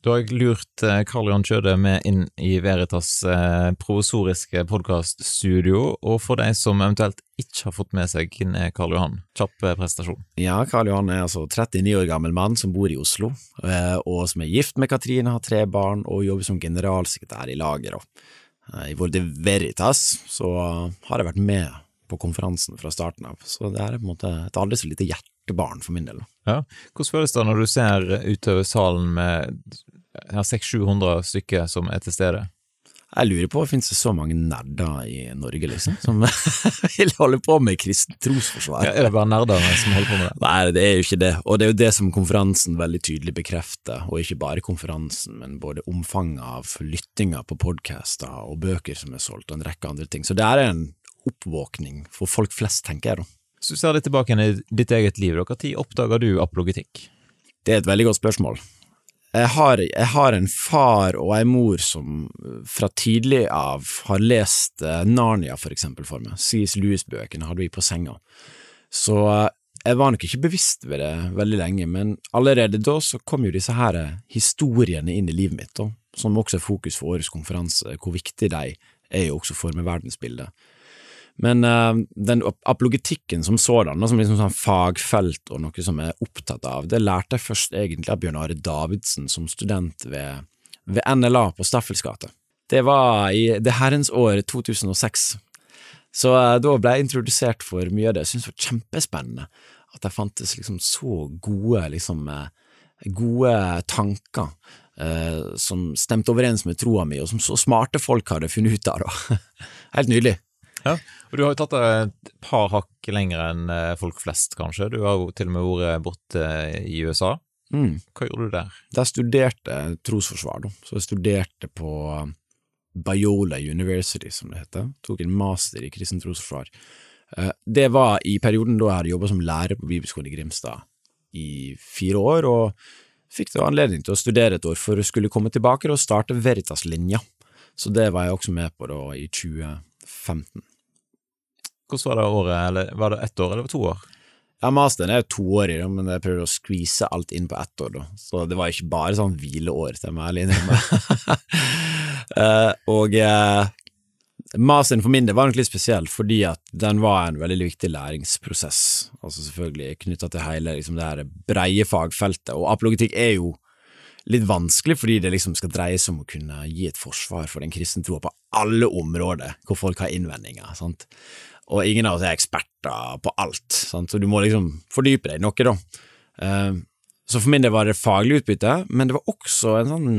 Da har lurt eh, Karl Johan Kjøde med inn i Veritas eh, provisoriske podkaststudio, og for de som eventuelt ikke har fått med seg hvem er Karl Johan, kjapp eh, prestasjon. Ja, Karl Johan er altså 39 år gammel mann som bor i Oslo, og som er gift med Katrine, har tre barn og jobber som generalsekretær i lager. I Vorde Veritas så har jeg vært med på konferansen fra starten av, så det er på en måte et aldri så lite hjertebarn for min del. Ja, Hvordan føles det når du ser utover salen med 600-700 stykker som er til stede? Jeg lurer på, finnes det så mange nerder i Norge, liksom, som vil holde på med kristent trosforsvar? Ja, er det bare nerdene som holder på med det? Nei, det er jo ikke det, og det er jo det som konferansen veldig tydelig bekrefter, og ikke bare konferansen, men både omfanget av lyttinger på podcaster og bøker som er solgt, og en rekke andre ting. Så det er en oppvåkning for folk flest, tenker jeg da. Hvis du ser litt tilbake i ditt eget liv, når oppdaga du apologetikk? Det er et veldig godt spørsmål jeg har, jeg har, en far og ei mor som fra tidlig av har lest eh, Narnia, for eksempel, for meg. C.S. Lewis-bøkene hadde vi på senga. Så eh, jeg var nok ikke bevisst ved det veldig lenge, men allerede da så kom jo disse her eh, historiene inn i livet mitt, da, som også er fokus for årets konferanse, hvor viktig de er jo også for meg verdensbildet. Men uh, den apologetikken som sådan, som liksom sånn fagfelt og noe som jeg er opptatt av, det lærte jeg først egentlig av Bjørn Are Davidsen som student ved, ved NLA på Staffels gate. Det var i det herrens år 2006. Så uh, da ble jeg introdusert for mye av det jeg syntes var kjempespennende. At det fantes liksom så gode, liksom, uh, gode tanker som stemte overens med troa mi, og som så smarte folk hadde funnet ut av. Helt nydelig. Ja, og du har jo tatt det et par hakk lenger enn eh, folk flest, kanskje. Du har jo til og med vært borte i USA. Mm. Hva gjorde du der? Der studerte jeg trosforsvar, da. Så jeg studerte på um, Biola University, som det heter. Tok en master i kristen trosforsvar. Eh, det var i perioden da jeg hadde jobba som lærer på Bibelskolen i Grimstad i fire år, og fikk da anledning til å studere et år for å skulle komme tilbake og starte Veritas-linja. Så det var jeg også med på da i 2015. Hvordan var det året, eller var det ett år eller to år? Ja, masteren er jo det, men jeg prøvde å skvise alt inn på ett år, da. Så det var ikke bare sånn hvileår, til meg ærlig innrømme. uh, og uh, masteren for min del var nok litt spesiell, fordi at den var en veldig viktig læringsprosess. Altså selvfølgelig knytta til hele liksom, det her breie fagfeltet, og apologetikk er jo litt vanskelig fordi det liksom skal dreie seg om å kunne gi et forsvar for den kristne troa på alle områder hvor folk har innvendinger. sant? Og ingen av oss er eksperter på alt, sant? så du må liksom fordype deg noe, da. Uh, så for min del var det faglig utbytte, men det var også en sånn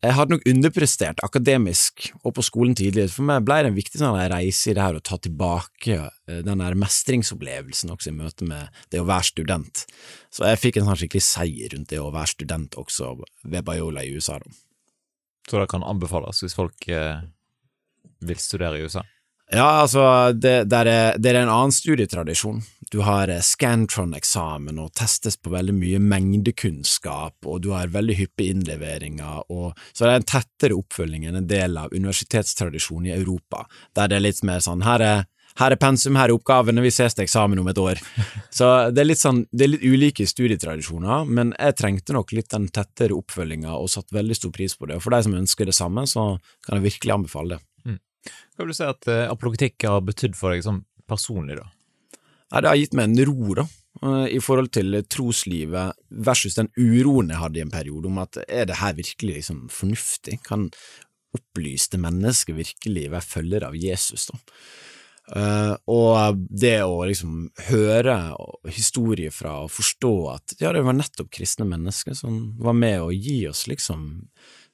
Jeg hadde nok underprestert akademisk og på skolen tidligere. For meg ble det en viktig sånn reise i det her å ta tilbake uh, den der mestringsopplevelsen også i møte med det å være student. Så jeg fikk en sånn skikkelig seier rundt det å være student også ved Biola i USA. Da. Så det kan anbefales hvis folk uh, vil studere i USA? Ja, altså, det, det, er, det, er, en annen studietradisjon. Du har eh, Scantron-eksamen og testes på veldig mye mengdekunnskap, og du har veldig hyppige innleveringer, og så det er en tettere oppfølging enn en del av universitetstradisjonen i Europa, der det er litt mer sånn her er, her er pensum, her er oppgavene, vi ses til eksamen om et år. Så det er litt sånn, det er litt ulike studietradisjoner, men jeg trengte nok litt den tettere oppfølginga og satt veldig stor pris på det, og for de som ønsker det samme, så kan jeg virkelig anbefale det. Hva vil du si at uh, apologetikk har betydd for deg sånn personlig, da? Nei, det har gitt meg en ro, da, uh, i forhold til troslivet versus den uroen jeg hadde i en periode, om at er det her virkelig liksom fornuftig? Kan opplyste mennesker virkelig være følger av Jesus, da? Og det å liksom høre historier fra og forstå at ja, det var nettopp kristne mennesker som var med å gi oss liksom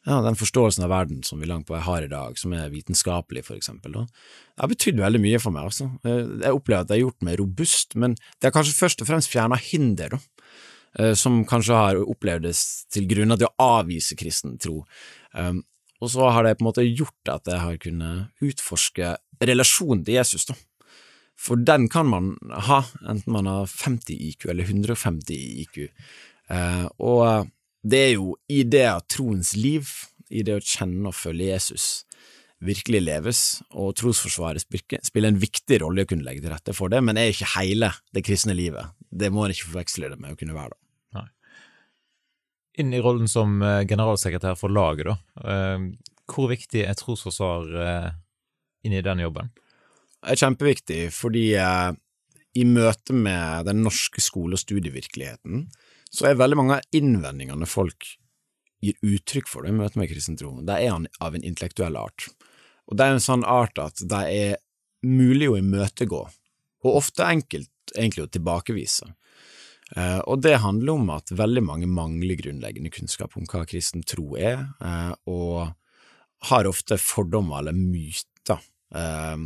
ja, den forståelsen av verden som vi langt på vei har i dag, som er vitenskapelig, for eksempel, da. det har betydd veldig mye for meg. altså. Jeg opplever at det har gjort meg robust, men det har kanskje først og fremst fjerna hinder, da. Eh, som kanskje har opplevdes til grunn av det å avvise kristen tro. Um, og så har det på en måte gjort at jeg har kunnet utforske relasjonen til Jesus, da. For den kan man ha, enten man har 50 IQ eller 150 IQ. Og det er jo i det at troens liv, i det å kjenne og følge Jesus, virkelig leves, og trosforsvaret spiller en viktig rolle i å kunne legge til rette for det, men er ikke hele det kristne livet. Det må en ikke forveksle det med å kunne være, da. inn i rollen som eh, generalsekretær for laget, da. Eh, hvor viktig er trosforsvar eh, inn i den jobben? Det er kjempeviktig, fordi i møte med den norske skole- og studievirkeligheten, så er veldig mange av innvendingene folk gir uttrykk for det i møte med kristen tro, er av en intellektuell art. Og det er en sånn art at de er mulig å imøtegå, og ofte enkelt egentlig å tilbakevise. Eh, og det handler om at veldig mange mangler grunnleggende kunnskap om hva kristen tro er, eh, og har ofte fordommer eller myter eh,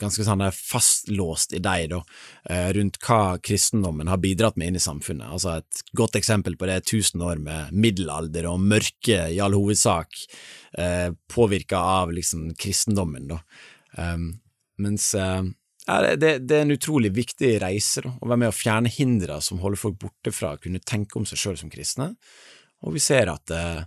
ganske sånn fastlåst i deg, da, eh, rundt hva kristendommen har bidratt med inn i samfunnet. Altså Et godt eksempel på det er tusen år med middelalder og mørke, i all hovedsak, eh, påvirka av liksom kristendommen, da. Um, mens eh, ja, det, det, er en utrolig viktig reise, da, å være med å fjerne hindre som holder folk borte fra å kunne tenke om seg sjøl som kristne, og vi ser at eh,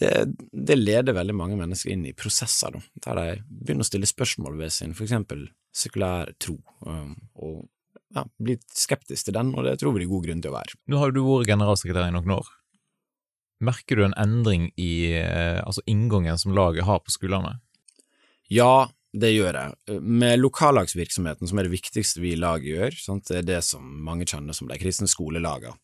det, det, leder veldig mange mennesker inn i prosesser da, der de begynner å stille spørsmål ved sin for eksempel sekulær tro, um, og ja, blir skeptisk til den, og det tror vi det er god grunn til å være. Nå har du vært generalsekretær i noen år. Merker du en endring i eh, altså inngangen som laget har på skolene? Ja, det gjør jeg. Med lokallagsvirksomheten, som er det viktigste vi i laget gjør, sant? det er det som mange kjenner som de kristne skolelagene,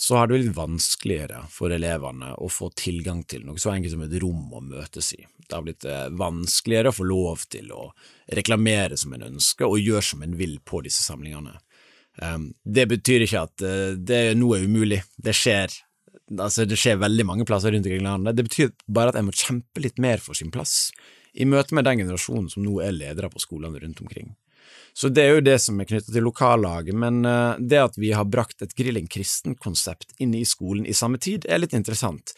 så har det blitt vanskeligere for elevene å få tilgang til noe så enkelt som et rom å møtes i. Det har blitt eh, vanskeligere å få lov til å reklamere som en ønsker, og gjøre som en vil på disse samlingene. Ehm, det betyr ikke at eh, det nå er umulig. Det skjer, altså det skjer veldig mange plasser rundt omkring i landet. Det betyr bare at en må kjempe litt mer for sin plass i møte med den generasjonen som nå er ledere på skolene rundt omkring. Så det er jo det som er knyttet til lokallaget, men eh, det at vi har brakt et Grilling kristen-konsept inn i skolen i samme tid, er litt interessant.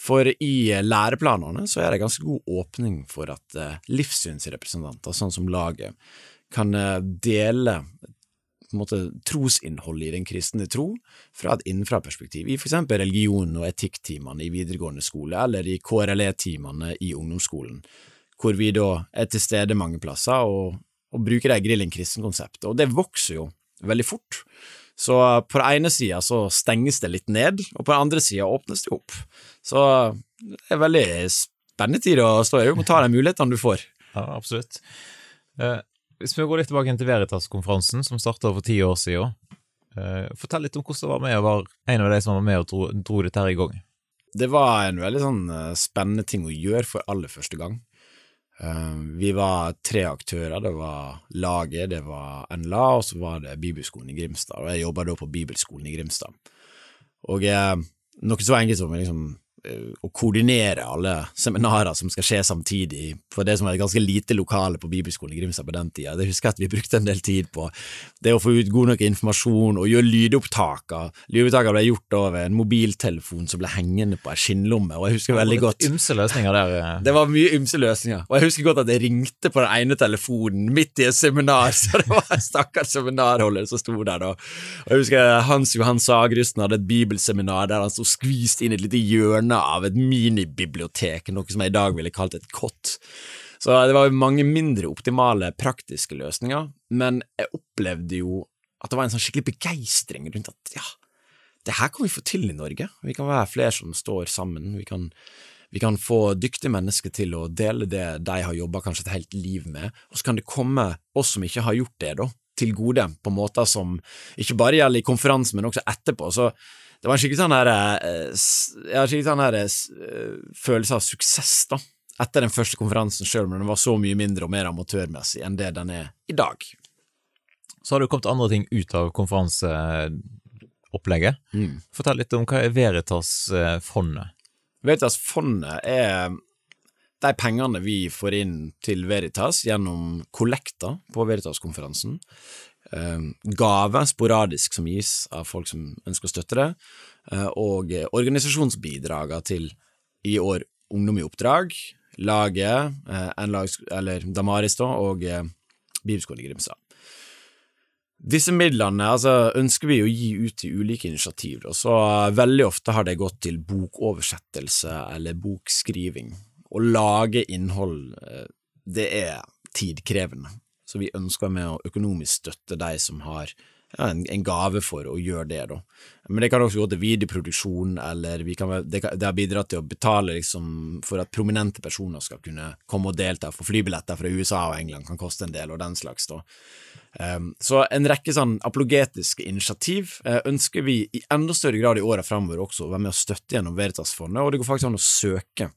For i eh, læreplanene så er det ganske god åpning for at eh, livssynsrepresentanter, sånn som laget, kan dele på en måte trosinnholdet i den kristne tro fra et innenfra-perspektiv, i for eksempel religion- og etikktimene i videregående skole, eller i KRLE-timene i ungdomsskolen, hvor vi da er til stede mange plasser og og bruker det grilling kristen-konseptet, og det vokser jo veldig fort. Så på den ene sida så stenges det litt ned, og på den andre sida åpnes det opp. Så det er veldig spennende tid å stå i. Du må ta de mulighetene du får. Ja, absolutt. Eh, hvis vi går litt tilbake til Veritas-konferansen, som starta for ti år siden. Eh, fortell litt om hvordan det var med å være en av de som var med og dro, dro dette her i gang. Det var en veldig sånn eh, spennende ting å gjøre for aller første gang. Eh, vi var tre aktører. Det var laget, det var NLA, og så var det Bibelskolen i Grimstad. Og jeg jobba da på Bibelskolen i Grimstad. Og eh, noe så enkelt som liksom å koordinere alle seminarer som skal skje samtidig, for det som var et ganske lite lokale på Bibelskolen i Grimstad på den tida. Det husker jeg at vi brukte en del tid på. Det å få ut god nok informasjon og gjøre lydopptaker. Lydopptaker ble gjort over en mobiltelefon som ble hengende på ei skinnlomme, og jeg husker veldig godt Ymse løsninger der. Eh. Det var mye ymse løsninger, og jeg husker godt at jeg ringte på den ene telefonen midt i et seminar, så det var en stakkars seminarholder som sto der da. Og jeg husker Hans Johan Sagrusten hadde et bibelseminar der han sto skvist inn i et lite hjørne hjørne av et minibibliotek, noe som jeg i dag ville kalt et kott. Så det var mange mindre optimale praktiske løsninger, men jeg opplevde jo at det var en sånn skikkelig begeistring rundt at ja, det her kan vi få til i Norge. Vi kan være flere som står sammen. Vi kan, vi kan få dyktige mennesker til å dele det de har jobba kanskje et helt liv med, og så kan det komme oss som ikke har gjort det, da, til gode på måter som ikke bare gjelder i konferansen, men også etterpå. Så det var en skikkelig sånn her, eh, skikkelig sånn her eh, følelse av suksess, da, etter den første konferansen, sjøl om den var så mye mindre og mer amatørmessig enn det den er i dag. Så har det kommet andre ting ut av konferanseopplegget. Mm. Fortell litt om hva er Veritas-fondet? Veritas-fondet er de pengene vi får inn til Veritas gjennom kollekter på Veritas-konferansen. Eh, gave sporadisk som gis av folk som ønsker å støtte det, eh, og organisasjonsbidragene til i år Ungdom i oppdrag, laget, eh, lag, eller Damaris da, og Bibelskolen i Grimstad. Disse midlene altså, ønsker vi å gi ut til ulike initiativ, og så veldig ofte har det gått til bokoversettelse eller bokskriving. Å lage innhold, det er tidkrevende. Så vi ønsker med å økonomisk støtte de som har ja, en, en, gave for å gjøre det, da. Men det kan også gå til videoproduksjon, eller kan, det, det, har bidratt til å betale liksom, for at prominente personer skal kunne komme og delta, for flybilletter fra USA og England kan koste en del, og den slags, da. Um, så en rekke sånn apologetiske initiativ uh, ønsker vi i enda større grad i åra framover også å være med å støtte gjennom Veritas-fondet, og det går faktisk an å søke.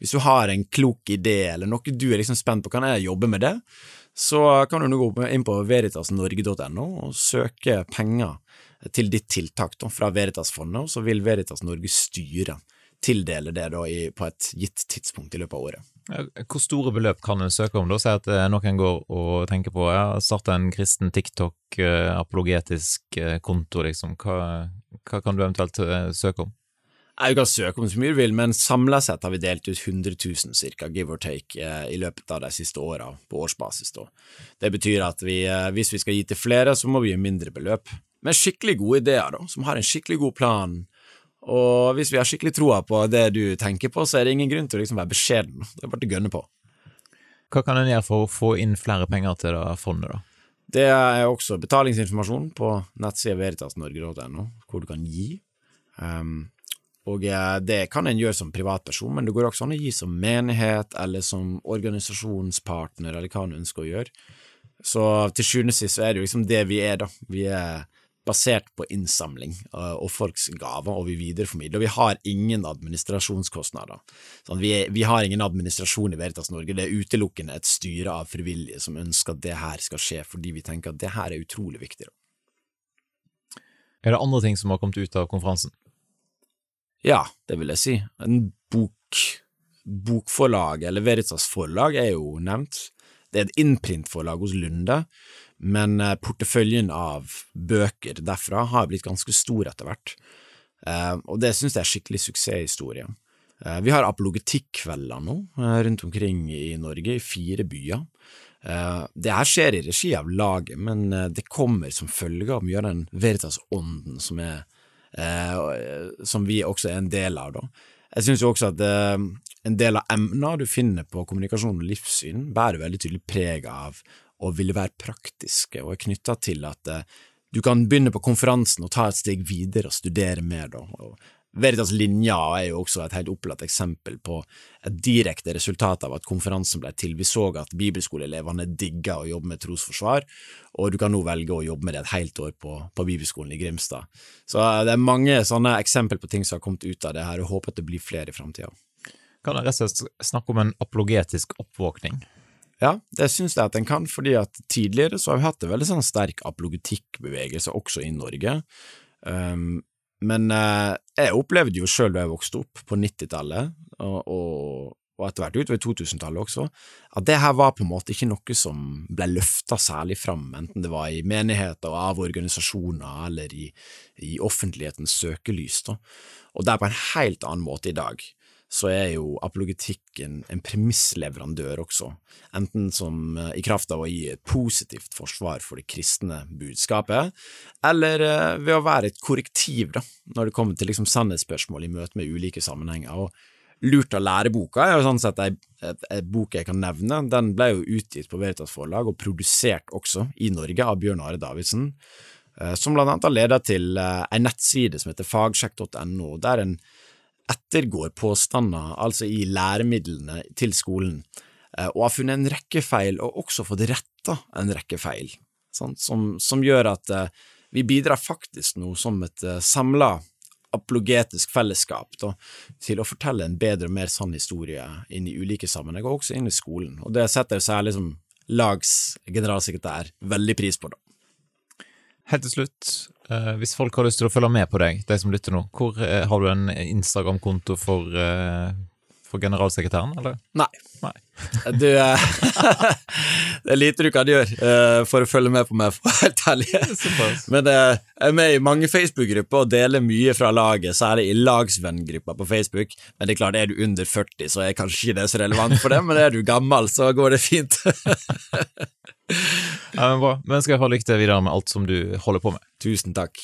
Hvis du har en klok idé, eller noe du er liksom spent på, kan jeg jobbe med det? så kan du nå gå inn på veritasnorge.no og søke penger til ditt tiltak da, fra Veritasfondet, og så vil Veritas Norge styre tildele det da i, på et gitt tidspunkt i løpet av året. Hvor store beløp kan en søke om? da? Si at eh, noen går og tenker på ja, starte en kristen TikTok, eh, eh, konto, liksom. Hva, hva kan du eventuelt søke om? Jeg kan søke om så mye du vil, men samla sett har vi delt ut 100 000 cirka, give or take, eh, i løpet av de siste åra, på årsbasis. Da. Det betyr at vi, eh, hvis vi skal gi til flere, så må vi gi mindre beløp. Men skikkelig gode ideer, da, som har en skikkelig god plan. Og hvis vi har skikkelig troa på det du tenker på, så er det ingen grunn til å liksom være beskjeden. Det er bare å gønne på. Hva kan en gjøre for å få inn flere penger til det fondet, da? Det er også betalingsinformasjon på nettsida veritasnorge.no, hvor du kan gi. Um, og eh, det kan en gjøre som privatperson, men det går også an å gi som menighet eller som organisasjonspartner, eller hva en ønsker å gjøre. Så til sjuende og sist er det jo liksom det vi er, da. Vi er basert på innsamling eh, og folks gaver, og vi videreformidler. Og vi har ingen administrasjonskostnader. Sånn, vi, er, vi, har ingen administrasjon i Veritas Norge, det er utelukkende et styre av frivillige som ønsker at det her skal skje, fordi vi tenker at det her er utrolig viktig. Da. Er det andre ting som har kommet ut av konferansen? Ja, det vil jeg si. En bok, bokforlag, eller Veritas forlag, er jo nevnt. Det er et innprintforlag hos Lunde, men eh, porteføljen av bøker derfra har blitt ganske stor etter hvert. Eh, og det synes jeg er skikkelig suksesshistorie. Eh, vi har apologetikkvelder nå rundt omkring i Norge, i fire byer. Det her skjer i regi av laget, men det kommer som følge av mye av den Veritas-ånden som er eh, som vi også er en del av. Da. Jeg synes jo også at eh, en del av emna du finner på kommunikasjon og livssyn, bærer veldig tydelig preg av å ville være praktiske, og er knytta til at eh, du kan begynne på konferansen og ta et steg videre og studere mer. Da. Og Veritas Linja er jo også et helt opplatt eksempel på et direkte resultat av at konferansen ble til. Vi så at bibelskoleelevene digga å jobbe med trosforsvar, og du kan nå velge å jobbe med det et helt år på, på bibelskolen i Grimstad. Så eh, det er mange sånne eksempel på ting som har kommet ut av det her, og håper at det blir flere i framtida. Kan jeg rett og slett snakke om en apologetisk oppvåkning? Ja, det syns jeg at en kan, fordi at tidligere så har vi hatt en veldig sånn sterk apologetikkbevegelse også i Norge. Um, men eh, jeg opplevde jo sjøl da jeg vokste opp på 90-tallet, og, og, etter hvert utover 2000-tallet også, at det her var på en måte ikke noe som ble løfta særlig fram, enten det var i menigheter av organisasjoner eller i, i offentlighetens søkelys. Da. Og det er på en helt annen måte i dag så er jo apologetikken en premissleverandør også, enten som eh, i kraft av å gi et positivt forsvar for det kristne budskapet, eller eh, ved å være et korrektiv da, når det kommer til liksom sannhetsspørsmål i møte med ulike sammenhenger. og Lurt av læreboka er jo sånn sett ei, bok jeg kan nevne. Den ble jo utgitt på Veritas forlag og produsert også i Norge av Bjørn Are Davidsen, eh, som blant annet har ledet til ei nettside som heter fagsjekk.no, der en ettergår påstander, altså i læremidlene til skolen, eh, og har funnet en rekke feil, og også fått retta en rekke feil, som, som, gjør at eh, vi bidrar faktisk nå som et eh, samla apologetisk fellesskap da, til å fortelle en bedre og mer sann historie inn i ulike sammenhenger, og også inn i skolen. Og det setter særlig som lags generalsekretær veldig pris på. da. Helt til slutt, Uh, hvis folk har lyst til å følge med på deg, de som lytter nå, hvor uh, har du en Instagram-konto for, uh, for, generalsekretæren, eller? Nei. Nei. du Det er lite du kan gjøre for å følge med på meg, for å være helt ærlig. Men jeg er med i mange Facebook-grupper og deler mye fra laget, særlig i lagsvenngruppa på Facebook. Men det er klart, er du under 40, så er kanskje ikke det så relevant for det, men er du gammel, så går det fint. ja, men bra. Men skal jeg ha lykke til videre med alt som du holder på med. Tusen takk.